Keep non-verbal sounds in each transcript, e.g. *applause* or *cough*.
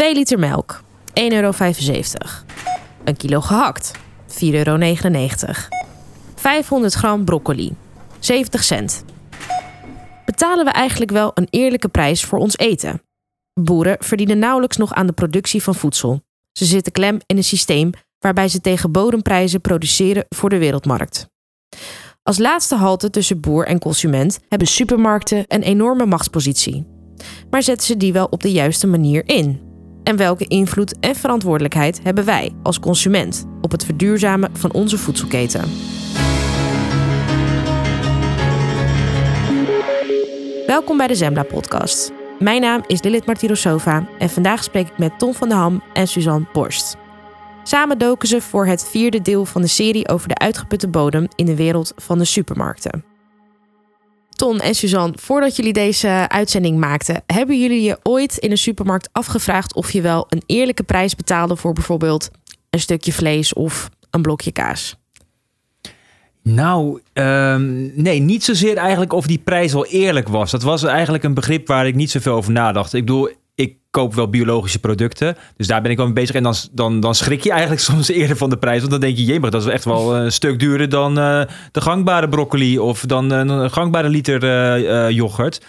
2 liter melk, 1,75 euro. Een kilo gehakt, 4,99 euro. 500 gram broccoli, 70 cent. Betalen we eigenlijk wel een eerlijke prijs voor ons eten? Boeren verdienen nauwelijks nog aan de productie van voedsel. Ze zitten klem in een systeem waarbij ze tegen bodemprijzen produceren voor de wereldmarkt. Als laatste halte tussen boer en consument hebben supermarkten een enorme machtspositie. Maar zetten ze die wel op de juiste manier in? En welke invloed en verantwoordelijkheid hebben wij als consument op het verduurzamen van onze voedselketen? Welkom bij de Zembla podcast. Mijn naam is Lilith Martirosova en vandaag spreek ik met Tom van der Ham en Suzanne Borst. Samen doken ze voor het vierde deel van de serie over de uitgeputte bodem in de wereld van de supermarkten. Ton en Suzanne, voordat jullie deze uitzending maakten, hebben jullie je ooit in een supermarkt afgevraagd of je wel een eerlijke prijs betaalde voor bijvoorbeeld een stukje vlees of een blokje kaas? Nou, ehm, nee, niet zozeer eigenlijk of die prijs wel eerlijk was. Dat was eigenlijk een begrip waar ik niet zoveel over nadacht. Ik bedoel, koop wel biologische producten. Dus daar ben ik wel mee bezig. En dan, dan, dan schrik je eigenlijk *laughs* soms eerder van de prijs. Want dan denk je, jee, maar dat is echt wel een stuk duurder dan uh, de gangbare broccoli of dan een gangbare liter uh, yoghurt.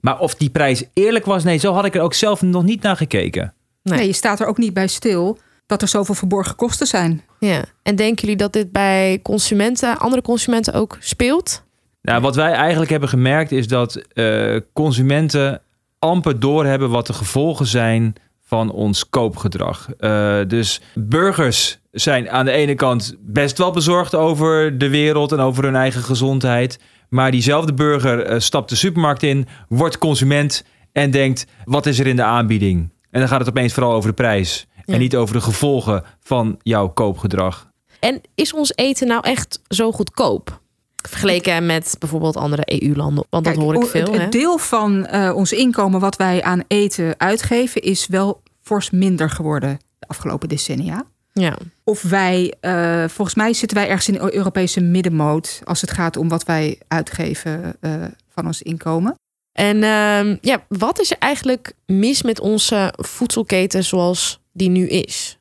Maar of die prijs eerlijk was, nee, zo had ik er ook zelf nog niet naar gekeken. Nee, nee je staat er ook niet bij stil dat er zoveel verborgen kosten zijn. Ja, en denken jullie dat dit bij consumenten, andere consumenten ook speelt? Nou, wat wij eigenlijk hebben gemerkt is dat uh, consumenten amper doorhebben wat de gevolgen zijn van ons koopgedrag. Uh, dus burgers zijn aan de ene kant best wel bezorgd over de wereld en over hun eigen gezondheid. Maar diezelfde burger uh, stapt de supermarkt in, wordt consument en denkt: wat is er in de aanbieding? En dan gaat het opeens vooral over de prijs. En niet over de gevolgen van jouw koopgedrag. En is ons eten nou echt zo goedkoop? Vergeleken met bijvoorbeeld andere EU-landen. Want dat hoor ik veel. Het, deel van uh, ons inkomen wat wij aan eten uitgeven, is wel fors minder geworden de afgelopen decennia. Ja. Of wij, uh, volgens mij zitten wij ergens in de Europese middenmoot als het gaat om wat wij uitgeven uh, van ons inkomen. En uh, ja, wat is er eigenlijk mis met onze voedselketen zoals die nu is?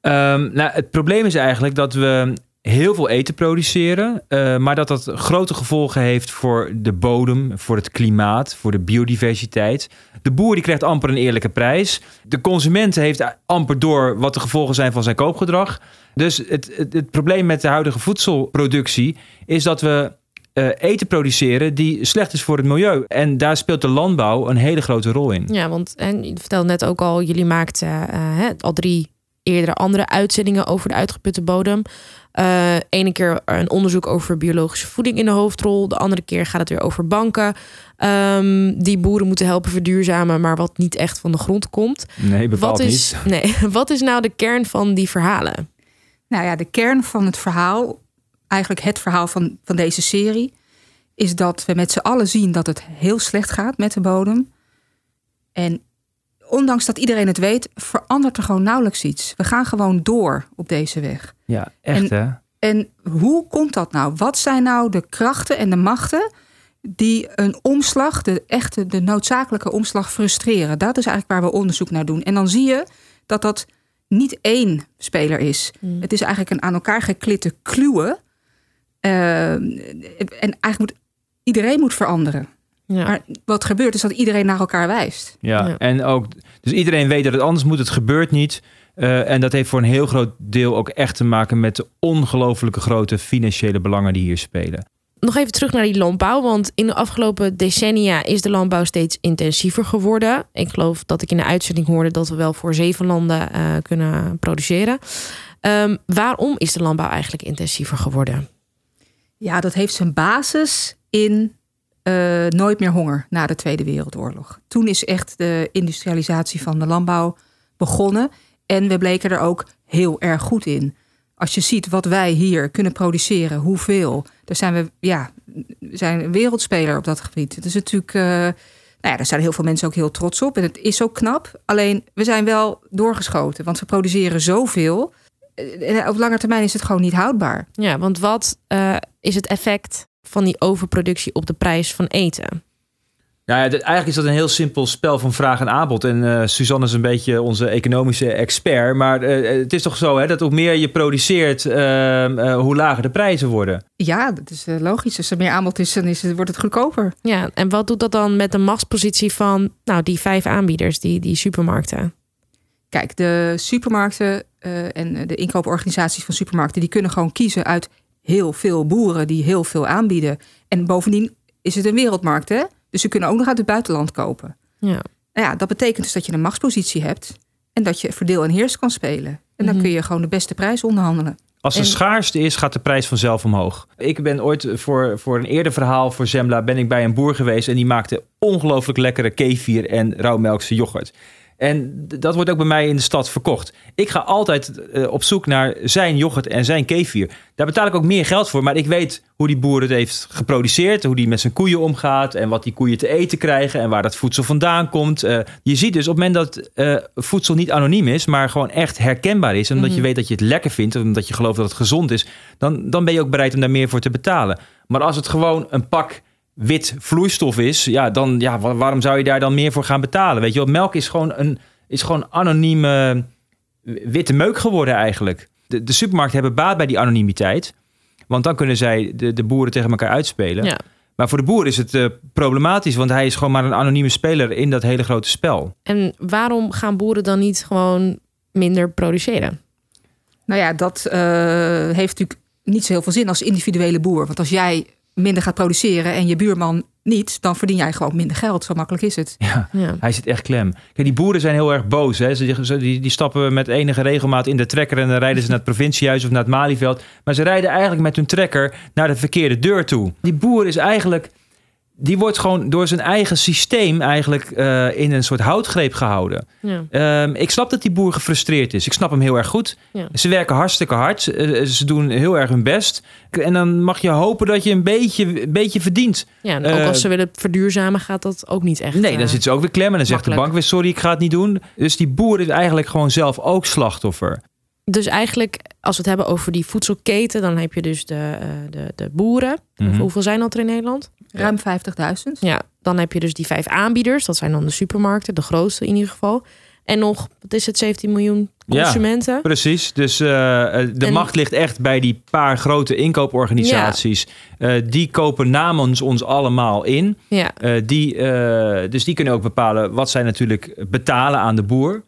Um, nou, het probleem is eigenlijk dat we heel veel eten produceren, uh, maar dat dat grote gevolgen heeft voor de bodem, voor het klimaat, voor de biodiversiteit. De boer die krijgt amper een eerlijke prijs. De consument heeft amper door wat de gevolgen zijn van zijn koopgedrag. Dus het, het, probleem met de huidige voedselproductie is dat we uh, eten produceren die slecht is voor het milieu. En daar speelt de landbouw een hele grote rol in. Ja, want en je vertelde net ook al, jullie maakten uh, al drie eerdere andere uitzendingen over de uitgeputte bodem. Uh, ene keer een onderzoek over biologische voeding in de hoofdrol. De andere keer gaat het weer over banken. Um, die boeren moeten helpen verduurzamen, maar wat niet echt van de grond komt. Nee, bepaald wat is, niet. Nee, *laughs* wat is nou de kern van die verhalen? Nou ja, de kern van het verhaal eigenlijk het verhaal van, van deze serie, is dat we met z'n allen zien dat het heel slecht gaat met de bodem. En ondanks dat iedereen het weet, verandert er gewoon nauwelijks iets. We gaan gewoon door op deze weg. Ja, echt en, hè? En hoe komt dat nou? Wat zijn nou de krachten en de machten die een omslag, de echte, de noodzakelijke omslag frustreren? Dat is eigenlijk waar we onderzoek naar doen. En dan zie je dat dat niet één speler is. Mm. Het is eigenlijk een aan elkaar geklitte kluwen uh, en eigenlijk moet iedereen moet veranderen. Ja. Maar wat gebeurt is dat iedereen naar elkaar wijst. Ja, ja, en ook, dus iedereen weet dat het anders moet, het gebeurt niet. Uh, en dat heeft voor een heel groot deel ook echt te maken met de ongelooflijke grote financiële belangen die hier spelen. Nog even terug naar die landbouw, want in de afgelopen decennia is de landbouw steeds intensiever geworden. Ik geloof dat ik in de uitzending hoorde dat we wel voor zeven landen uh, kunnen produceren. Um, waarom is de landbouw eigenlijk intensiever geworden? Ja, dat heeft zijn basis in uh, nooit meer honger na de Tweede Wereldoorlog. Toen is echt de industrialisatie van de landbouw begonnen. En we bleken er ook heel erg goed in. Als je ziet wat wij hier kunnen produceren, hoeveel, daar zijn we, ja, zijn een wereldspeler op dat gebied. Het is natuurlijk, uh, nou ja, daar zijn heel veel mensen ook heel trots op. En het is ook knap. Alleen we zijn wel doorgeschoten, want we produceren zoveel eh, op lange termijn is het gewoon niet houdbaar. Ja, want wat is het effect van die overproductie op de prijs van eten? Nou ja, eigenlijk is dat een heel simpel spel van vraag en aanbod. En uh, Suzanne is een beetje onze economische expert. Maar uh, het is toch zo hè, dat hoe meer je produceert, uh, hoe lager de prijzen worden. Ja, dat is logisch. Als er meer aanbod is, dan is het, wordt het goedkoper. Ja, en wat doet dat dan met de machtspositie van nou, die vijf aanbieders, die, die supermarkten? Kijk, de supermarkten en de inkooporganisaties van supermarkten... die kunnen gewoon kiezen uit heel veel boeren die heel veel aanbieden. En bovendien is het een wereldmarkt, hè? Dus ze kunnen ook nog uit het buitenland kopen. Ja. Nou ja, dat betekent dus dat je een machtspositie hebt en dat je verdeel en heers kan spelen. En dan mhm. kun je gewoon de beste prijs onderhandelen. Als de schaarste is, gaat de prijs vanzelf omhoog. Ik ben ooit voor, voor een eerder verhaal voor Zembla ben ik bij een boer geweest en die maakte ongelooflijk lekkere kefir en rauwmelkse yoghurt. En dat wordt ook bij mij in de stad verkocht. Ik ga altijd eh, op zoek naar zijn yoghurt en zijn kefir. Daar betaal ik ook meer geld voor. Maar ik weet hoe die boer het heeft geproduceerd. Hoe die met zijn koeien omgaat. En wat die koeien te eten krijgen. En waar dat voedsel vandaan komt. Uh, je ziet dus op het moment dat uh, voedsel niet anoniem is. Maar gewoon echt herkenbaar is. En omdat je mhm. weet dat je het lekker vindt. Omdat je gelooft dat het gezond is. Dan, dan ben je ook bereid om daar meer voor te betalen. Maar als het gewoon een pak wit vloeistof is, ja, dan ja, waarom zou je daar dan meer voor gaan betalen? Weet je wel, melk is gewoon een is gewoon anonieme witte meuk geworden eigenlijk. De, de supermarkten hebben baat bij die anonimiteit. Want dan kunnen zij de, de boeren tegen elkaar uitspelen. Ja. Maar voor de boer is het uh, problematisch, want hij is gewoon maar een anonieme speler in dat hele grote spel. En waarom gaan boeren dan niet gewoon minder produceren? Nou ja, dat uh, heeft natuurlijk niet zo heel veel zin als individuele boer. Want als jij minder gaat produceren en je buurman niet, dan verdien jij gewoon minder geld. Zo makkelijk is het. Ja, hij zit echt klem. Kijk, die boeren zijn heel erg boos. Hè. Ze, die, die stappen met enige regelmaat in de trekker en dan rijden ze naar het provinciehuis of naar het Malieveld. Maar ze rijden eigenlijk met hun trekker naar de verkeerde deur toe. Die boer is eigenlijk die wordt gewoon door zijn eigen systeem eigenlijk uh, in een soort houtgreep gehouden. Ja. Um, ik snap dat die boer gefrustreerd is. Ik snap hem heel erg goed. Ja. Ze werken hartstikke hard. Ze, eh, ze, doen heel erg hun best. En dan mag je hopen dat je een beetje, een beetje verdient. Ja, en ook uh, als ze willen verduurzamen gaat dat ook niet echt. Nee, dan zit ze ook weer klem. En dan zegt de bank weer sorry, ik ga het niet doen. Dus die boer is eigenlijk gewoon zelf ook slachtoffer. Dus eigenlijk, als we het hebben over die voedselketen, dan heb je dus de, de, de boeren. Mhm. Hoeveel zijn dat er in Nederland? Ruim 50.000. Ja, dan heb je dus die vijf aanbieders. Dat zijn dan de supermarkten, de grootste in ieder geval. En nog, wat is het, 17 miljoen consumenten? Ja, precies. Dus uh, de macht ligt echt bij die paar grote inkooporganisaties. Ja. Uh, die kopen namens ons allemaal in. Ja. Uh, die, dus die kunnen ook bepalen wat zij natuurlijk betalen aan de boer.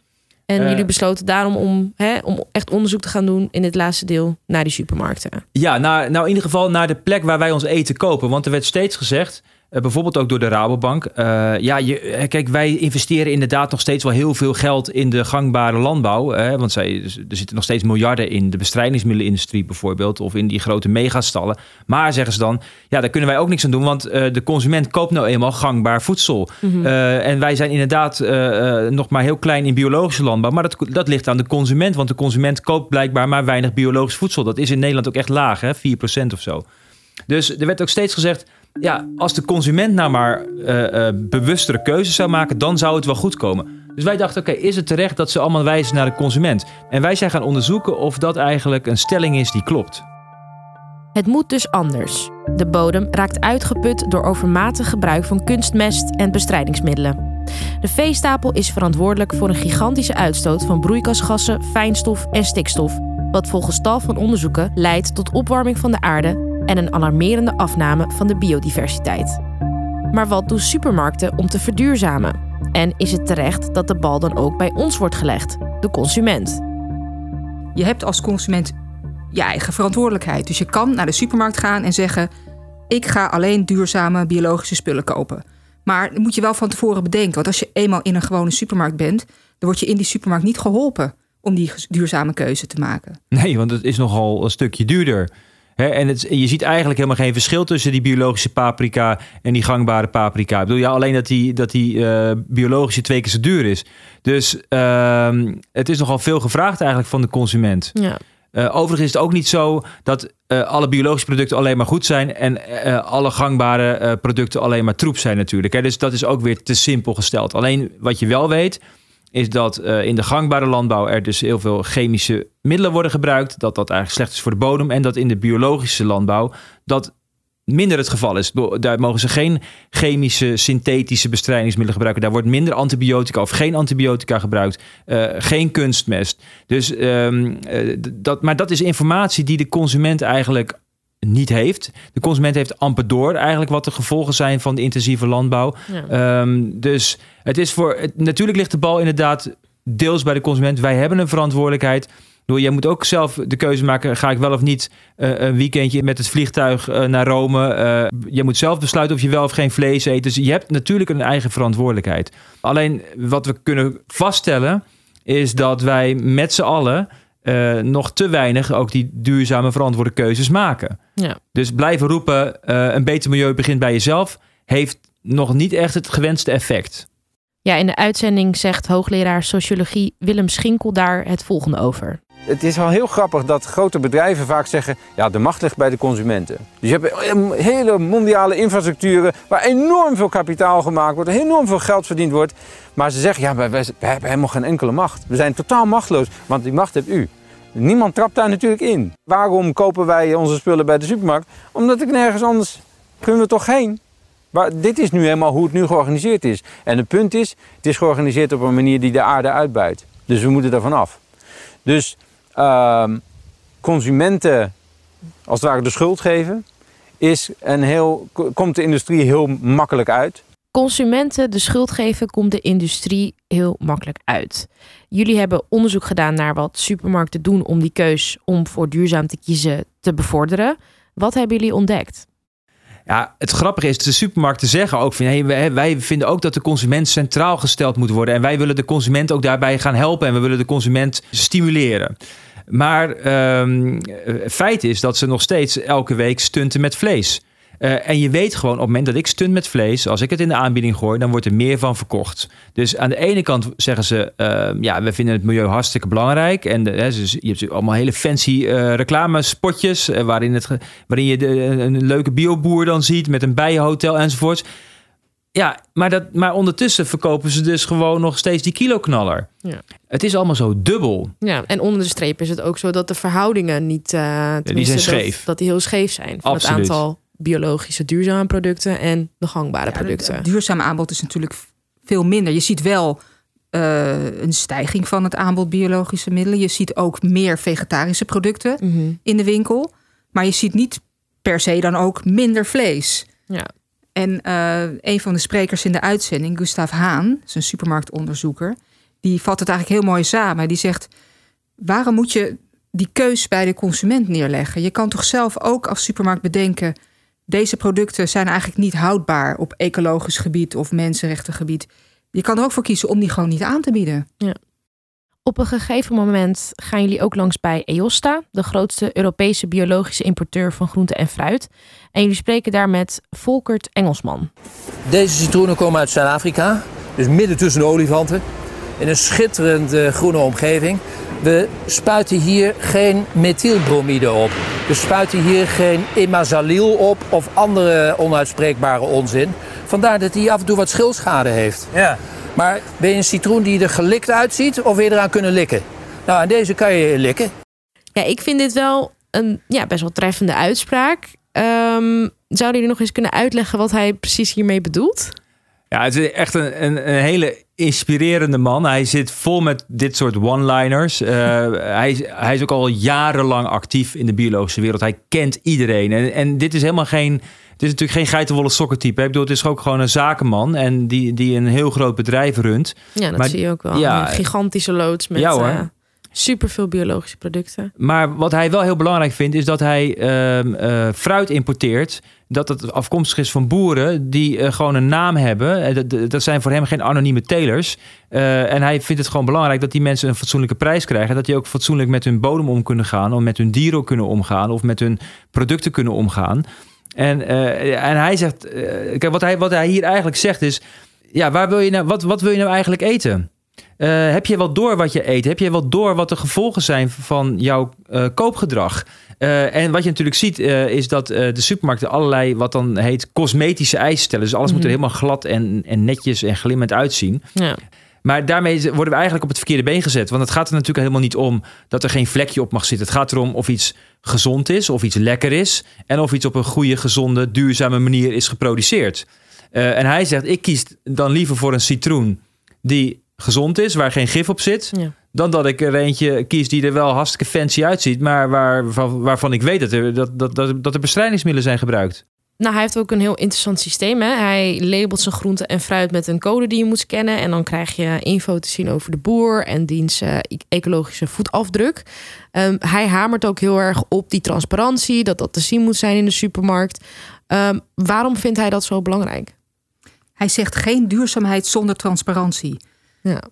En uh, jullie besloten daarom om, hè, om echt onderzoek te gaan doen in het laatste deel naar die supermarkten. Ja, nou, nou in ieder geval naar de plek waar wij ons eten kopen. Want er werd steeds gezegd, uh, bijvoorbeeld ook door de Rabobank. Uh, ja, je, eh, kijk, wij investeren inderdaad nog steeds wel heel veel geld in de gangbare landbouw. Hè, want zij, dus, er zitten nog steeds miljarden in de bestrijdingsmiddelenindustrie bijvoorbeeld. Of in die grote megastallen. Maar zeggen ze dan, ja, daar kunnen wij ook niks aan doen. Want de consument koopt nou eenmaal gangbaar voedsel. Mm -hmm. en wij zijn inderdaad nog maar heel klein in biologische landbouw. Maar dat, dat ligt aan de consument. Want de consument koopt blijkbaar maar weinig biologisch voedsel. Dat is in Nederland ook echt laag, hè, 4% of zo. Dus er werd ook steeds gezegd ja, als de consument nou maar uh, bewustere keuzes zou maken, dan zou het wel goed komen. Dus wij dachten, oké, is het terecht dat ze allemaal wijzen naar de consument? En wij zijn gaan onderzoeken of dat eigenlijk een stelling is die klopt. Het moet dus anders. De bodem raakt uitgeput door overmatig gebruik van kunstmest en bestrijdingsmiddelen. De veestapel is verantwoordelijk voor een gigantische uitstoot van broeikasgassen, fijnstof en stikstof, wat volgens tal van onderzoeken leidt tot opwarming van de aarde en een alarmerende afname van de biodiversiteit. Maar wat doen supermarkten om te verduurzamen? En is het terecht dat de bal dan ook bij ons wordt gelegd, de consument? Je hebt als consument je eigen verantwoordelijkheid. Dus je kan naar de supermarkt gaan en zeggen: Ik ga alleen duurzame biologische spullen kopen. Maar dat moet je wel van tevoren bedenken. Want als je eenmaal in een gewone supermarkt bent, dan word je in die supermarkt niet geholpen om die duurzame keuze te maken. Nee, want het is nogal een stukje duurder en het, je ziet eigenlijk helemaal geen verschil tussen die biologische paprika en die gangbare paprika. Ik bedoel, ja, alleen dat die, dat die uh, biologische twee keer zo duur is. Dus uh, het is nogal veel gevraagd eigenlijk van de consument. Ja. Uh, overigens is het ook niet zo dat uh, alle biologische producten alleen maar goed zijn en alle gangbare producten alleen maar troep zijn natuurlijk. Dus dat is ook weer te simpel gesteld. Alleen wat je wel weet, is dat uh, in de gangbare landbouw er dus heel veel chemische middelen worden gebruikt. Dat dat eigenlijk slecht is voor de bodem. En dat in de biologische landbouw dat minder het geval is. Daar mogen ze geen chemische, synthetische bestrijdingsmiddelen gebruiken. Daar wordt minder antibiotica of geen antibiotica gebruikt. Uh, geen kunstmest. Dus, um, dat, maar dat is informatie die de consument eigenlijk niet heeft. De consument heeft amper door eigenlijk wat de gevolgen zijn van de intensieve landbouw. Um, dus het is voor. Het, natuurlijk ligt de bal inderdaad deels bij de consument. Wij hebben een verantwoordelijkheid. Jij moet ook zelf de keuze maken: ga ik wel of niet uh, een weekendje met het vliegtuig uh, naar Rome? Uh, je moet zelf besluiten of je wel of geen vlees eet. Dus je hebt natuurlijk een eigen verantwoordelijkheid. Alleen wat we kunnen vaststellen is dat wij met z'n allen nog te weinig ook die duurzame verantwoorde keuzes maken. Ja. Dus blijven roepen: een beter milieu begint bij jezelf, heeft nog niet echt het gewenste effect. Ja, in de uitzending zegt hoogleraar sociologie Willem Schinkel daar het volgende over. Het is wel heel grappig dat grote bedrijven vaak zeggen: ja, de macht ligt bij de consumenten. Dus je hebt hele mondiale infrastructuren waar enorm veel kapitaal gemaakt wordt, enorm veel geld verdiend wordt. Maar ze zeggen: ja, wij, hebben helemaal geen enkele macht. We zijn totaal machteloos, want die macht hebt u. Niemand trapt daar natuurlijk in. Waarom kopen wij onze spullen bij de supermarkt? Omdat ik nergens anders kunnen we toch heen. Maar dit is nu helemaal hoe het nu georganiseerd is. En het punt is, het is georganiseerd op een manier die de aarde uitbuit. Dus we moeten ervan af. Dus uh, consumenten als het ware de schuld geven, is een heel, komt de industrie heel makkelijk uit. Consumenten de schuld geven komt de industrie heel makkelijk uit. Jullie hebben onderzoek gedaan naar wat supermarkten doen om die keus om voor duurzaam te kiezen te bevorderen. Wat hebben jullie ontdekt? Ja, het grappige is, de supermarkten zeggen ook van wij vinden ook dat de consument centraal gesteld moet worden. En wij willen de consument ook daarbij gaan helpen en we willen de consument stimuleren. Maar um, feit is dat ze nog steeds elke week stunten met vlees. Uh, en je weet gewoon op het moment dat ik stunt met vlees, als ik het in de aanbieding gooi, dan wordt er meer van verkocht. Dus aan de ene kant zeggen ze, uh, ja, we vinden het milieu hartstikke belangrijk. En de, hè, dus je hebt allemaal hele fancy uh, reclamespotjes, waarin, het, waarin je de, een leuke bioboer dan ziet met een bijenhotel enzovoorts. Ja, maar, dat, maar ondertussen verkopen ze dus gewoon nog steeds die kiloknaller. Ja. Het is allemaal zo dubbel. Ja, en onder de streep is het ook zo dat de verhoudingen niet... Ja, die zijn scheef. Dat, die heel scheef zijn. Van Absoluut. het aantal biologische duurzame producten en de gangbare producten. Het duurzame aanbod is natuurlijk veel minder. Je ziet wel uh, een stijging van het aanbod biologische middelen. Je ziet ook meer vegetarische producten mm -hmm. in de winkel. Maar je ziet niet per se dan ook minder vlees. Ja. En uh, een van de sprekers in de uitzending, Gustav Haan, is een supermarktonderzoeker, die vat het eigenlijk heel mooi samen. Die zegt: waarom moet je die keus bij de consument neerleggen? Je kan toch zelf ook als supermarkt bedenken: deze producten zijn eigenlijk niet houdbaar op ecologisch gebied of mensenrechtengebied. Je kan er ook voor kiezen om die gewoon niet aan te bieden. Ja. Op een gegeven moment gaan jullie ook langs bij EOSTA, de grootste Europese biologische importeur van groente en fruit. En jullie spreken daar met Volkert Engelsman. Deze citroenen komen uit Zuid-Afrika, dus midden tussen de olifanten. In een schitterende groene omgeving. We spuiten hier geen methylbromide op. We spuiten hier geen imazalil op of andere onuitspreekbare onzin. Vandaar dat hij af en toe wat schilschade heeft. Ja. Maar ben je een citroen die er gelikt uitziet of wil je eraan kunnen likken? Nou, aan deze kan je likken. Ja, ik vind dit wel een ja, best wel treffende uitspraak. Um, zouden jullie nog eens kunnen uitleggen wat hij precies hiermee bedoelt? Ja, het is echt een, een, een hele inspirerende man. Hij zit vol met dit soort one-liners. Uh, *laughs* hij, hij is ook al jarenlang actief in de biologische wereld. Hij kent iedereen. En, en dit is helemaal geen. Het is natuurlijk geen geitenwolle sokkentype. Ik bedoel, het is ook gewoon een zakenman en die, die een heel groot bedrijf runt. Ja, dat zie je ook wel. Ja, een gigantische loods met ja, hoor. Uh, superveel biologische producten. Maar wat hij wel heel belangrijk vindt, is dat hij uh, fruit importeert dat het afkomstig is van boeren die uh, gewoon een naam hebben. Eh, dat, zijn voor hem geen anonieme telers. En hij vindt het gewoon belangrijk dat die mensen een fatsoenlijke prijs krijgen. Dat die ook fatsoenlijk met hun bodem om kunnen gaan. Of met hun dieren kunnen omgaan. Of met hun producten kunnen omgaan. En, en hij zegt, kijk, wat hij, wat hij hier eigenlijk zegt is: ja, waar wil je nou, wat, wat wil je nou eigenlijk eten? Uh, heb je wel door wat je eet? Heb je wel door wat de gevolgen zijn van jouw uh, koopgedrag? Uh, en wat je natuurlijk ziet, is dat de supermarkten allerlei wat dan heet cosmetische eisen stellen. Dus alles moet er mhm. helemaal glad en, en netjes en glimmend uitzien. Ja. Maar daarmee worden we eigenlijk op het verkeerde been gezet. Want het gaat er natuurlijk helemaal niet om dat er geen vlekje op mag zitten. Het gaat erom of iets gezond is, of iets lekker is. En of iets op een goede, gezonde, duurzame manier is geproduceerd. En hij zegt, ik kies dan liever voor een citroen die gezond is, waar geen gif op zit. Ja. Dan dat ik er eentje kies die er wel hartstikke fancy uitziet, maar waar, waarvan ik weet dat er, dat, dat, dat, dat er bestrijdingsmiddelen zijn gebruikt. Nou, hij heeft ook een heel interessant systeem. Hè? Hij labelt zijn groenten en fruit met een code die je moet scannen. En dan krijg je info te zien over de boer en diens uh, ecologische voetafdruk. Um, hij hamert ook heel erg op die transparantie, dat dat te zien moet zijn in de supermarkt. Um, waarom vindt hij dat zo belangrijk? Hij zegt geen duurzaamheid zonder transparantie. Ja.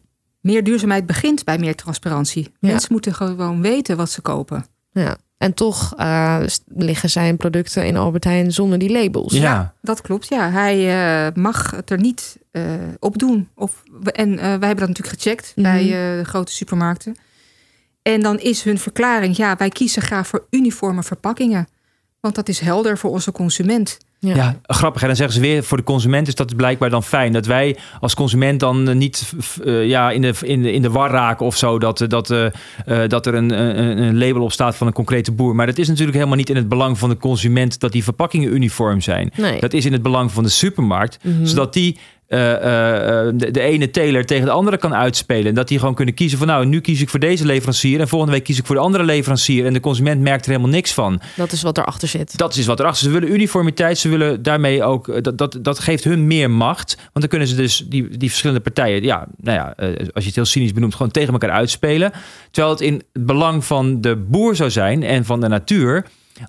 Meer duurzaamheid begint bij meer transparantie. Mensen moeten gewoon weten wat ze kopen. Ja. En toch uh, liggen zijn producten in Albert Heijn zonder die labels. Ja, ja dat klopt. Ja, hij uh, mag het er niet uh, op doen. Of, en wij hebben dat natuurlijk gecheckt mm -hmm. bij de grote supermarkten. En dan is hun verklaring: ja, wij kiezen graag voor uniforme verpakkingen. Want dat is helder voor onze consument. Ja. ja. grappig. En dan zeggen ze weer, voor de consument is dat blijkbaar dan fijn. Dat wij als consument dan niet uh, ja, in, de, in, de, in de war raken of zo. Dat, dat, uh, dat er een, een, een, label op staat van een concrete boer. Maar dat is natuurlijk helemaal niet in het belang van de consument dat die verpakkingen uniform zijn. Nee. Dat is in het belang van de supermarkt. Mm -hmm. Zodat die de, de, ene teler tegen de andere kan uitspelen. En dat die gewoon kunnen kiezen van nou, nu kies ik voor deze leverancier en volgende week kies ik voor de andere leverancier. En de consument merkt er helemaal niks van. Dat is wat erachter zit. Dat is wat erachter zit. Ze willen uniformiteit, ze willen daarmee ook, dat, dat, dat geeft hun meer macht. Want dan kunnen ze dus die, die verschillende partijen, ja, nou ja, als je het heel cynisch benoemt, gewoon tegen elkaar uitspelen. Terwijl het in het belang van de boer zou zijn en van de natuur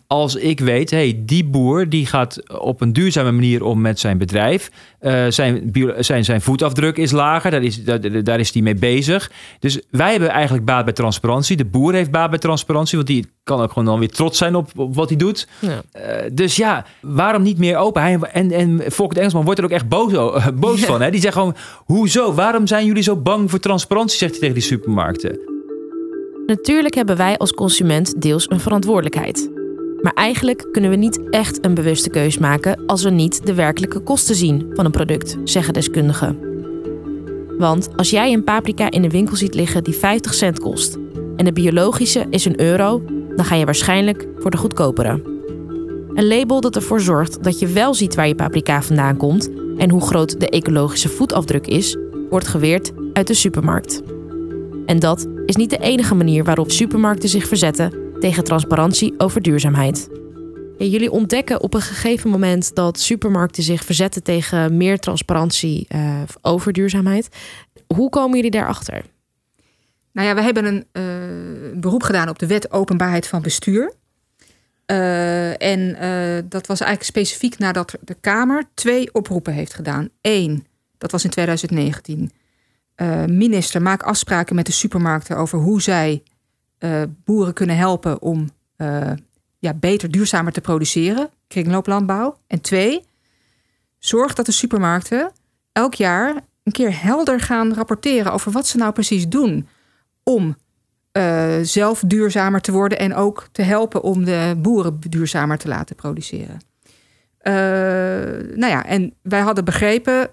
als ik weet, hey, die boer die gaat op een duurzame manier om met zijn bedrijf. Uh, zijn, zijn, zijn voetafdruk is lager, daar is, daar, daar is hij mee bezig. Dus wij hebben eigenlijk baat bij transparantie. De boer heeft baat bij transparantie, want die kan ook gewoon dan weer trots zijn op, op wat hij doet. Ja. Uh, dus ja, waarom niet meer open? Hij, en, en Volker de Engelsman wordt er ook echt boos, uh, *laughs* boos ja. van. Hè? Die zegt gewoon, hoezo? Waarom zijn jullie zo bang voor transparantie, zegt hij tegen die supermarkten. Natuurlijk hebben wij als consument deels een verantwoordelijkheid. Maar eigenlijk kunnen we niet echt een bewuste keus maken als we niet de werkelijke kosten zien van een product, zeggen deskundigen. Want als jij een paprika in de winkel ziet liggen die 50 cent kost en de biologische is een euro, dan ga je waarschijnlijk voor de goedkopere. Een label dat ervoor zorgt dat je wel ziet waar je paprika vandaan komt en hoe groot de ecologische voetafdruk is, wordt geweerd uit de supermarkt. En dat is niet de enige manier waarop supermarkten zich verzetten tegen transparantie over duurzaamheid. Ja, jullie ontdekken op een gegeven moment dat supermarkten zich verzetten tegen meer transparantie uh, over duurzaamheid. Hoe komen jullie daarachter? Nou ja, we hebben een uh, beroep gedaan op de wet openbaarheid van bestuur. Uh, en dat was eigenlijk specifiek nadat de Kamer twee oproepen heeft gedaan. Eén, dat was in 2019. minister, maak afspraken met de supermarkten over hoe zij boeren kunnen helpen om uh, ja, beter, duurzamer te produceren, kringlooplandbouw. En twee, zorg dat de supermarkten elk jaar een keer helder gaan rapporteren over wat ze nou precies doen om uh, zelf duurzamer te worden en ook te helpen om de boeren duurzamer te laten produceren. Nou ja, en wij hadden begrepen,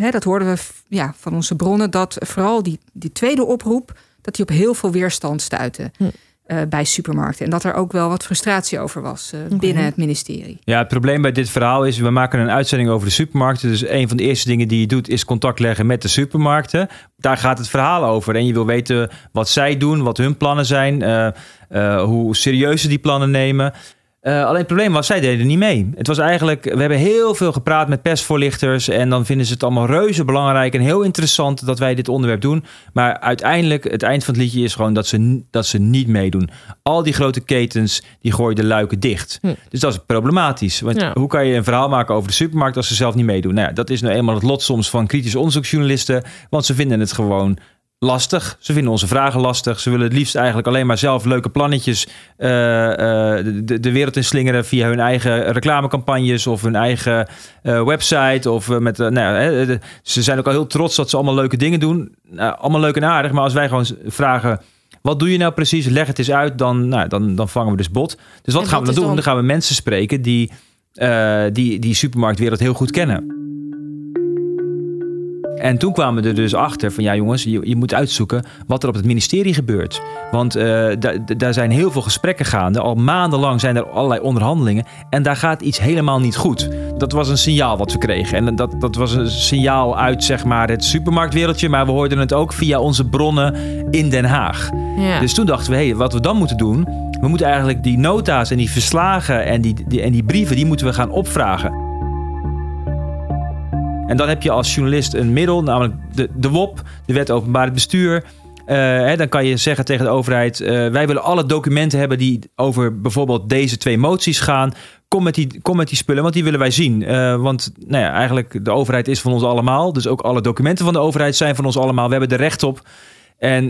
hè, dat hoorden we ja, van onze bronnen, dat vooral die, die tweede oproep dat die op heel veel weerstand stuitte. Hm. Uh, bij supermarkten. En dat er ook wel wat frustratie over was uh, okay. binnen het ministerie. Ja, het probleem bij dit verhaal is, we maken een uitzending over de supermarkten. Dus een van de eerste dingen die je doet, is contact leggen met de supermarkten. Daar gaat het verhaal over. En je wil weten wat zij doen, wat hun plannen zijn, uh, hoe serieus ze die plannen nemen. Uh, alleen het probleem was, zij deden niet mee. Het was eigenlijk, we hebben heel veel gepraat met persvoorlichters. En dan vinden ze het allemaal reuze belangrijk en heel interessant dat wij dit onderwerp doen. Maar uiteindelijk, het eind van het liedje is gewoon dat ze, dat ze niet meedoen. Al die grote ketens, die gooien de luiken dicht. Hm. Dus dat is problematisch. Want ja. hoe kan je een verhaal maken over de supermarkt als ze zelf niet meedoen? Nou ja, dat is nou eenmaal het lot soms van kritische onderzoeksjournalisten. Want ze vinden het gewoon lastig. Ze vinden onze vragen lastig. Ze willen het liefst eigenlijk alleen maar zelf leuke plannetjes uh, uh, de, de, wereld in slingeren via hun eigen reclamecampagnes of hun eigen uh, website. Of met, nou de, ze zijn ook al heel trots dat ze allemaal leuke dingen doen. Nou, allemaal leuk en aardig. Maar als wij gewoon vragen. Wat doe je nou precies? Leg het eens uit. Dan, nou, dan, dan vangen we dus bot. Dus wat en gaan we dan doen? Dan... dan gaan we mensen spreken die die, die supermarktwereld heel goed kennen. En toen kwamen we er dus achter van ja jongens, je, je moet uitzoeken wat er op het ministerie gebeurt. Want uh, daar zijn heel veel gesprekken gaande. Al maandenlang zijn er allerlei onderhandelingen. En daar gaat iets helemaal niet goed. Dat was een signaal wat we kregen. En dat, dat was een signaal uit zeg maar, het supermarktwereldje. Maar we hoorden het ook via onze bronnen in Den Haag. Ja. Dus toen dachten we, hé, hey, wat we dan moeten doen. We moeten eigenlijk die nota's en die verslagen en die, die, en die brieven, die moeten we gaan opvragen. En dan heb je als journalist een middel, namelijk de, de WOP, de Wet Openbaar Bestuur. Uh, hè, dan kan je zeggen tegen de overheid: uh, wij willen alle documenten hebben die over bijvoorbeeld deze twee moties gaan. Kom met die, kom met die spullen, want die willen wij zien. Uh, want nou ja, eigenlijk de overheid is van ons allemaal. Dus ook alle documenten van de overheid zijn van ons allemaal. We hebben er recht op. En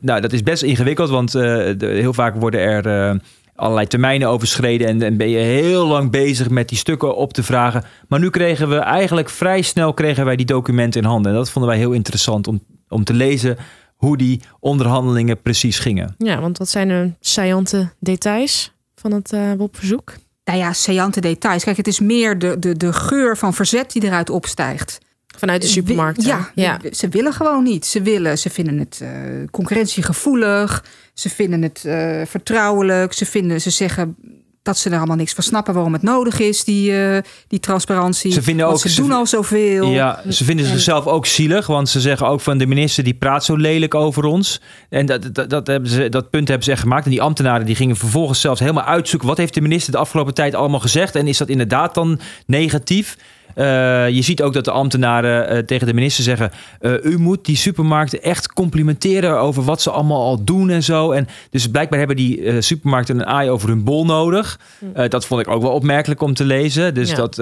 nou, dat is best ingewikkeld, want heel vaak worden er allerlei termijnen overschreden en, en, ben je heel lang bezig met die stukken op te vragen. Maar nu kregen we eigenlijk vrij snel kregen wij die documenten in handen. En dat vonden wij heel interessant om, om te lezen hoe die onderhandelingen precies gingen. Ja, want wat zijn de saillante details van het uh, WOP-verzoek? Nou ja, saillante details. Kijk, het is meer de, de, de geur van verzet die eruit opstijgt. Vanuit de supermarkt. Ja, ja, ze willen gewoon niet. Ze willen, ze vinden het uh, concurrentiegevoelig. Ze vinden het uh, vertrouwelijk. Ze, vinden, ze zeggen dat ze er allemaal niks van snappen waarom het nodig is, die, uh, die transparantie. Ze vinden ook, ze doen al zoveel. Ja, ze vinden zichzelf ook zielig, want ze zeggen ook van de minister die praat zo lelijk over ons. En dat, dat, dat, hebben ze, dat punt hebben ze echt gemaakt. En die ambtenaren die gingen vervolgens zelfs helemaal uitzoeken wat heeft de minister de afgelopen tijd allemaal gezegd. En is dat inderdaad dan negatief? Uh, je ziet ook dat de ambtenaren uh, tegen de minister zeggen: uh, U moet die supermarkten echt complimenteren over wat ze allemaal al doen en zo. En dus blijkbaar hebben die supermarkten een aai over hun bol nodig. Hm. dat vond ik ook wel opmerkelijk om te lezen. Dus ja. dat.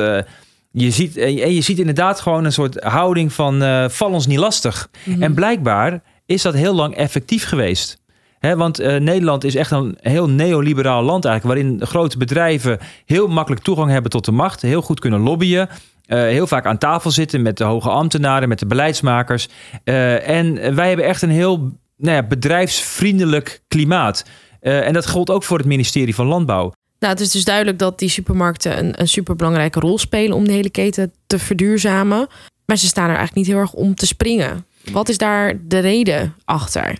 je ziet, en je ziet inderdaad gewoon een soort houding van val ons niet lastig. Mm -hmm. En blijkbaar is dat heel lang effectief geweest. Want uh, Nederland is echt een heel neoliberaal land eigenlijk, waarin grote bedrijven heel makkelijk toegang hebben tot de macht, heel goed kunnen lobbyen. Uh, heel vaak aan tafel zitten met de hoge ambtenaren, met de beleidsmakers. Uh, en wij hebben echt een heel nou ja, bedrijfsvriendelijk klimaat. En dat geldt ook voor het ministerie van Landbouw. Nou, het is dus duidelijk dat die supermarkten een, een superbelangrijke rol spelen om de hele keten te verduurzamen. Maar ze staan er eigenlijk niet heel erg om te springen. Wat is daar de reden achter?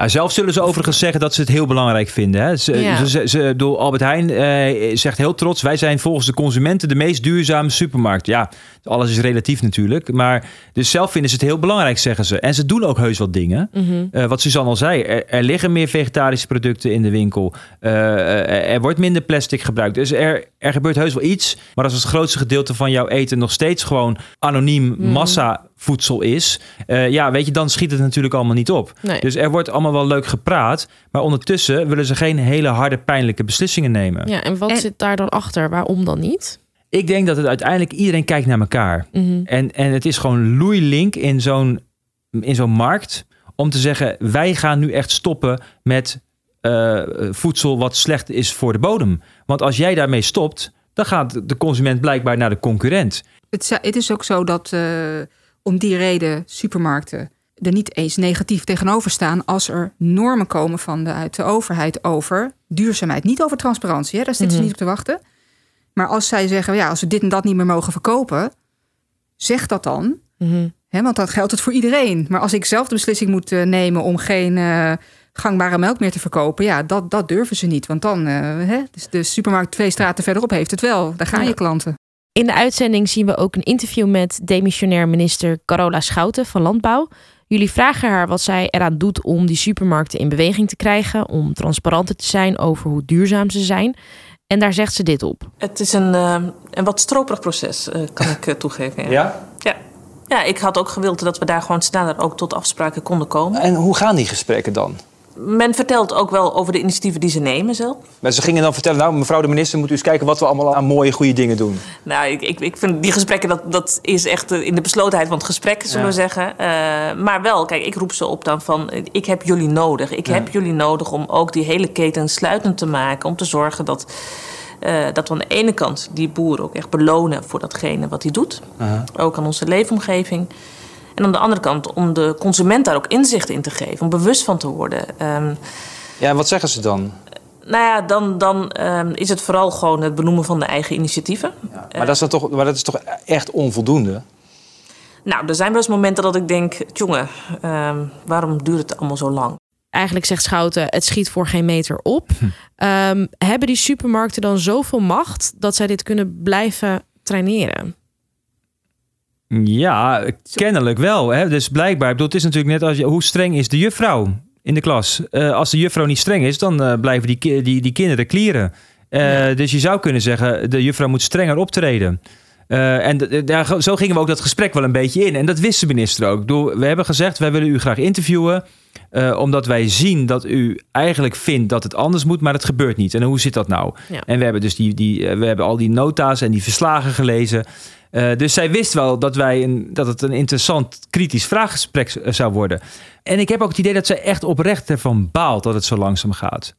Nou, zelf zullen ze overigens zeggen dat ze het heel belangrijk vinden. Hè? Ze, ja. ze, ze, door Albert Heijn eh, zegt heel trots: wij zijn volgens de consumenten de meest duurzame supermarkt. Ja, alles is relatief natuurlijk. Maar dus zelf vinden ze het heel belangrijk, zeggen ze. En ze doen ook heus wat dingen. Mm -hmm. uh, wat Suzanne al zei: er, er, liggen meer vegetarische producten in de winkel. Uh, er wordt minder plastic gebruikt. Dus er, er gebeurt heus wel iets. Maar als het grootste gedeelte van jouw eten nog steeds gewoon anoniem mm. massa voedsel is, uh, ja, weet je, dan schiet het natuurlijk allemaal niet op. Nee. Dus er wordt allemaal wel leuk gepraat, maar ondertussen willen ze geen hele harde, pijnlijke beslissingen nemen. Ja, en wat zit daar dan achter? Waarom dan niet? Ik denk dat het uiteindelijk iedereen kijkt naar elkaar. Mm -hmm. en, en het is gewoon loeilink in zo'n in zo'n markt om te zeggen: wij gaan nu echt stoppen met uh, voedsel wat slecht is voor de bodem. Want als jij daarmee stopt, dan gaat de consument blijkbaar naar de concurrent. Het, het is ook zo dat. Uh om die reden supermarkten er niet eens negatief tegenover staan als er normen komen van de, uit de overheid over duurzaamheid. Niet over transparantie, hè? daar zitten mm -hmm. ze niet op te wachten. Maar als zij zeggen, ja, als we dit en dat niet meer mogen verkopen, zeg dat dan. Mm -hmm. hè, want dat geldt het voor iedereen. Maar als ik zelf de beslissing moet uh, nemen om geen uh, gangbare melk meer te verkopen, ja, dat, dat durven ze niet. Want dan, uh, hè, dus de supermarkt twee straten verderop heeft het wel. Daar gaan ja. je klanten. In de uitzending zien we ook een interview met demissionair minister Carola Schouten van Landbouw. Jullie vragen haar wat zij eraan doet om die supermarkten in beweging te krijgen, om transparanter te zijn over hoe duurzaam ze zijn. En daar zegt ze dit op. Het is een, uh, een wat stroperig proces, uh, kan ik uh, toegeven. Ja? ja? Ja. Ja, ik had ook gewild dat we daar gewoon sneller ook tot afspraken konden komen. En hoe gaan die gesprekken dan? Men vertelt ook wel over de initiatieven die ze nemen zelf. Maar ze gingen dan vertellen, nou mevrouw de minister, moet u eens kijken wat we allemaal aan mooie, goede dingen doen. Nou, ik, ik, ik vind die gesprekken, dat, dat is echt in de beslotenheid van het gesprek, zullen ja. we zeggen. Uh, maar wel, kijk, ik roep ze op dan van, ik heb jullie nodig. Ik ja. heb jullie nodig om ook die hele keten sluitend te maken. Om te zorgen dat, uh, dat we aan de ene kant die boer ook echt belonen voor datgene wat hij doet. Uh -huh. Ook aan onze leefomgeving. En aan de andere kant om de consument daar ook inzicht in te geven, om bewust van te worden. Um, ja, en wat zeggen ze dan? Nou ja, dan, dan um, is het vooral gewoon het benoemen van de eigen initiatieven. Ja, maar, dat is dan toch, maar dat is toch echt onvoldoende? Nou, er zijn wel eens momenten dat ik denk, jongen, ehm, waarom duurt het allemaal zo lang? Eigenlijk zegt Schouten, het schiet voor geen meter op. Ehm, hebben die supermarkten dan zoveel macht dat zij dit kunnen blijven traineren? Ja, kennelijk wel. Hè? Dus blijkbaar, ik bedoel, het is natuurlijk net als je, hoe streng is de juffrouw in de klas? Eh, als de juffrouw niet streng is, dan eh, blijven die, ki- die, die kinderen klieren. Eh, Dus je zou kunnen zeggen, de juffrouw moet strenger optreden. En daar, zo gingen we ook dat gesprek wel een beetje in. En dat wist de minister ook. Ik bedoel, we hebben gezegd, wij willen u graag interviewen. omdat wij zien dat u eigenlijk vindt dat het anders moet, maar het gebeurt niet. En hoe zit dat nou? Ja. En we hebben dus die, die, we hebben al die nota's en die verslagen gelezen. Eh, dus zij wist wel dat, wij een, dat het een interessant kritisch vraaggesprek z- zou worden. En ik heb ook het idee dat zij echt oprecht ervan baalt dat het zo langzaam gaat.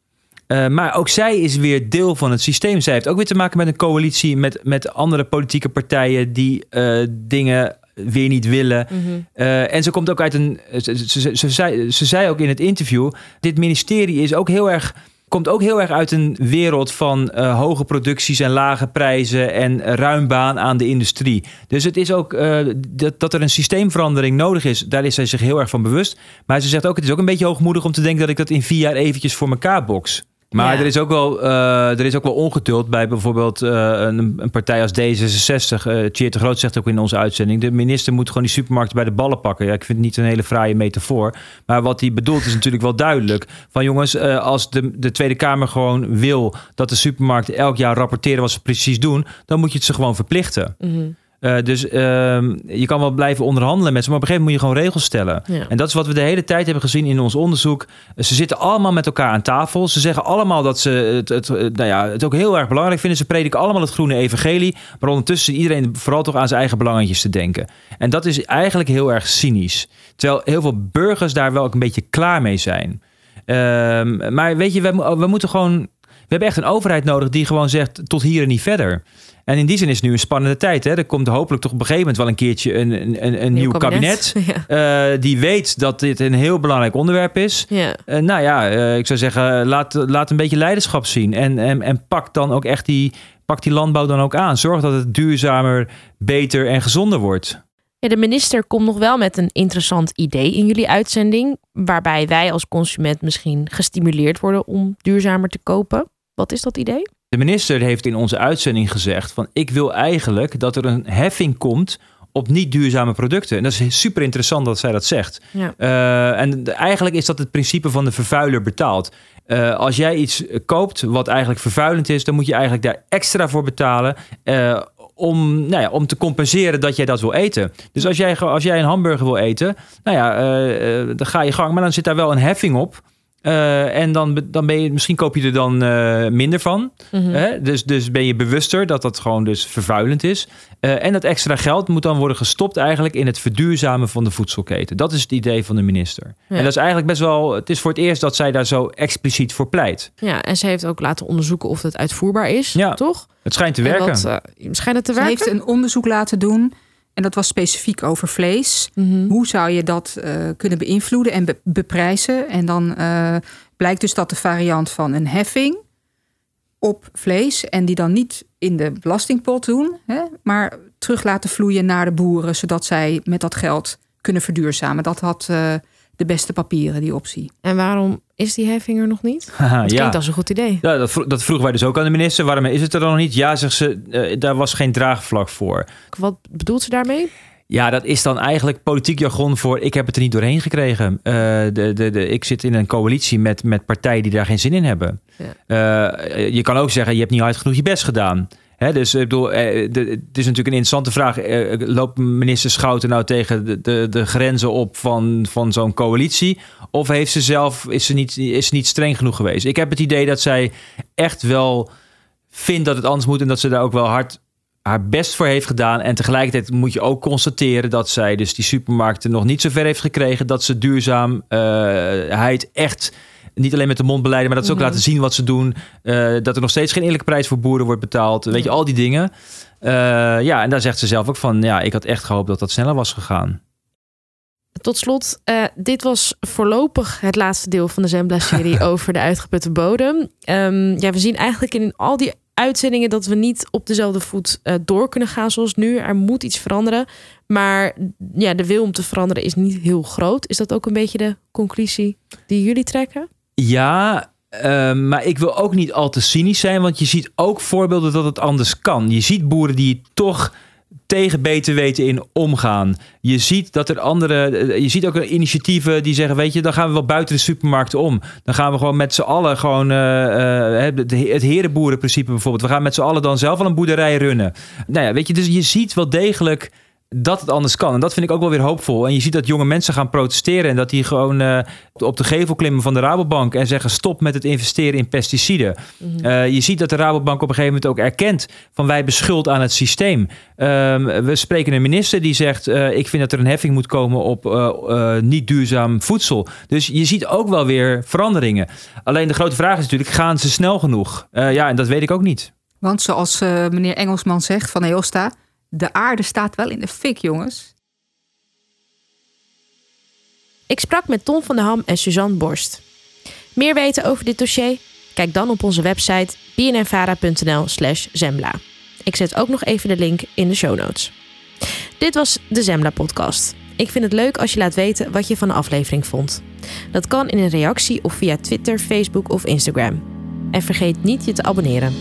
Eh, maar ook zij is weer deel van het systeem. Zij heeft ook weer te maken met een coalitie met, met andere politieke partijen die eh, dingen weer niet willen. Eh, en ze komt ook uit een. Ze, ze, ze, ze zei, ze zei ook in het interview: dit ministerie is ook heel erg. Komt ook heel erg uit een wereld van eh, hoge producties en lage prijzen en ruim baan aan de industrie. Dus het is ook eh, dat, dat er een systeemverandering nodig is. Daar is zij zich heel erg van bewust. Maar ze zegt ook: het is ook een beetje hoogmoedig om te denken dat ik dat in vier jaar eventjes voor elkaar box. Maar Ja. er, is ook wel, eh, er is ook wel ongeduld bij bijvoorbeeld eh, een, een partij als D66. eh Tjeerd de Groot zegt ook in onze uitzending... de minister moet gewoon die supermarkten bij de ballen pakken. Ja, ik vind het niet een hele fraaie metafoor. Maar wat hij bedoelt is natuurlijk wel duidelijk. Van jongens, als de, de Tweede Kamer gewoon wil... dat de supermarkten elk jaar rapporteren wat ze precies doen... dan moet je het ze gewoon verplichten. Mhm. Eh, dus ehm, je kan wel blijven onderhandelen met ze, maar op een gegeven moment moet je gewoon regels stellen. Ja. En dat is wat we de hele tijd hebben gezien in ons onderzoek. Ze zitten allemaal met elkaar aan tafel. Ze zeggen allemaal dat ze het, het, eh, nou ja, het ook heel erg belangrijk vinden. Ze prediken allemaal het groene evangelie. Maar ondertussen iedereen vooral toch aan zijn eigen belangetjes te denken. En dat is eigenlijk heel erg cynisch. Terwijl heel veel burgers daar wel ook een beetje klaar mee zijn. Ehm, maar weet je, we moeten gewoon. We hebben echt een overheid nodig die gewoon zegt tot hier en niet verder. En in die zin is het nu een spannende tijd. Hè? Er komt hopelijk toch op een gegeven moment wel een keertje een, een, een, een nieuw kabinet. *laughs* ja. eh, die weet dat dit een heel belangrijk onderwerp is. ja. Eh, nou ja, eh, ik zou zeggen, laat, laat een beetje leiderschap zien. En, en, en pak dan ook echt die, pak die landbouw dan ook aan. Zorg dat het duurzamer, beter en gezonder wordt. Ja, de minister komt nog wel met een interessant idee in jullie uitzending, waarbij wij als consument misschien gestimuleerd worden om duurzamer te kopen. Wat is dat idee? De minister heeft in onze uitzending gezegd van ik wil eigenlijk dat er een heffing komt op niet duurzame producten. En dat is super interessant dat zij dat zegt. Ja. Eh, en de- eigenlijk is dat het principe van de vervuiler betaalt. Eh, als jij iets koopt wat eigenlijk vervuilend is, dan moet je eigenlijk daar extra voor betalen. eh, om, nou ja, om te compenseren dat jij dat wil eten. Dus als jij, als jij een hamburger wil eten, nou ja, dan ga je gang. Maar dan zit daar wel een heffing op. Eh, en dan, dan ben je, misschien koop je er dan eh, minder van. Mhm. Hè? Dus, dus ben je bewuster dat dat gewoon dus vervuilend is. Eh, en dat extra geld moet dan worden gestopt eigenlijk in het verduurzamen van de voedselketen. Dat is het idee van de minister. Ja. En dat is eigenlijk best wel, het is voor het eerst dat zij daar zo expliciet voor pleit. Ja, en ze heeft ook laten onderzoeken of het uitvoerbaar is, Ja. toch? Het schijnt te En werken. Wat, eh, schijnt het te Ze werken? heeft een onderzoek laten doen. En dat was specifiek over vlees. Mhm. Hoe zou je dat eh, kunnen beïnvloeden en be- beprijzen? En dan eh, blijkt dus dat de variant van een heffing op vlees... en die dan niet in de belastingpot doen... Hè, maar terug laten vloeien naar de boeren... zodat zij met dat geld kunnen verduurzamen. Dat had eh, de beste papieren, die optie. En waarom is die heffing er nog niet? *laughs* Haha, Het ja. klinkt als een goed idee. Ja, dat, vro- dat vroegen wij dus ook aan de minister. Waarom is het er dan nog niet? Ja, zegt ze, eh, daar was geen draagvlak voor. Wat bedoelt ze daarmee? Ja, dat is dan eigenlijk politiek jargon voor ik heb het er niet doorheen gekregen. Eh, de, de, de, ik zit in een coalitie met, met partijen die daar geen zin in hebben. Eh, je kan ook zeggen, je hebt niet hard genoeg je best gedaan. Dus ik bedoel, eh, het is natuurlijk een interessante vraag. Eh, loopt minister Schouten nou tegen de, de, de grenzen op van, van zo'n coalitie? Of heeft ze zelf, is ze, niet, is niet streng genoeg geweest? Ik heb het idee dat zij echt wel vindt dat het anders moet en dat ze daar ook wel hard haar best voor heeft gedaan. En tegelijkertijd moet je ook constateren dat zij dus die supermarkten nog niet zo ver heeft gekregen dat ze duurzaamheid echt niet alleen met de mond beleiden, maar dat ze ook Mhm. laten zien wat ze doen. Eh, dat er nog steeds geen eerlijke prijs voor boeren wordt betaald. Weet je, al die dingen. Eh, ja, en daar zegt ze zelf ook van, ja, ik had echt gehoopt dat dat sneller was gegaan. Tot slot, eh, dit was voorlopig het laatste deel van de Zembla-serie *laughs* over de uitgeputte bodem. Ehm, ja, we zien eigenlijk in al die uitzendingen dat we niet op dezelfde voet uh, door kunnen gaan zoals nu. Er moet iets veranderen. Maar ja, de wil om te veranderen is niet heel groot. Is dat ook een beetje de conclusie die jullie trekken? Ja, uh, maar ik wil ook niet al te cynisch zijn, want je ziet ook voorbeelden dat het anders kan. Je ziet boeren die toch tegen beter weten in omgaan. Je ziet dat er andere, je ziet ook initiatieven die zeggen, weet je, dan gaan we wel buiten de supermarkten om. Dan gaan we gewoon met z'n allen gewoon uh, uh, het herenboerenprincipe bijvoorbeeld. We gaan met z'n allen dan zelf al een boerderij runnen. Nou ja, weet je, dus je ziet wel degelijk dat het anders kan. En dat vind ik ook wel weer hoopvol. En je ziet dat jonge mensen gaan protesteren en dat die gewoon uh, op de gevel klimmen van de Rabobank en zeggen stop met het investeren in pesticiden. Mhm. uh, je ziet dat de Rabobank op een gegeven moment ook erkent van wij beschuld aan het systeem. Uh, we spreken een minister die zegt uh, ik vind dat er een heffing moet komen op niet duurzaam voedsel. Dus je ziet ook wel weer veranderingen. Alleen de grote vraag is natuurlijk gaan ze snel genoeg? ja, en dat weet ik ook niet. Want zoals meneer Engelsman zegt van EOSTA de aarde staat wel in de fik, jongens. Ik sprak met Tom van der Ham en Suzanne Borst. Meer weten over dit dossier? Kijk dan op onze website bnnvara.nl/slash zembla. Ik zet ook nog even de link in de show notes. Dit was de Zembla-podcast. Ik vind het leuk als je laat weten wat je van de aflevering vond. Dat kan in een reactie of via Twitter, Facebook of Instagram. En vergeet niet je te abonneren.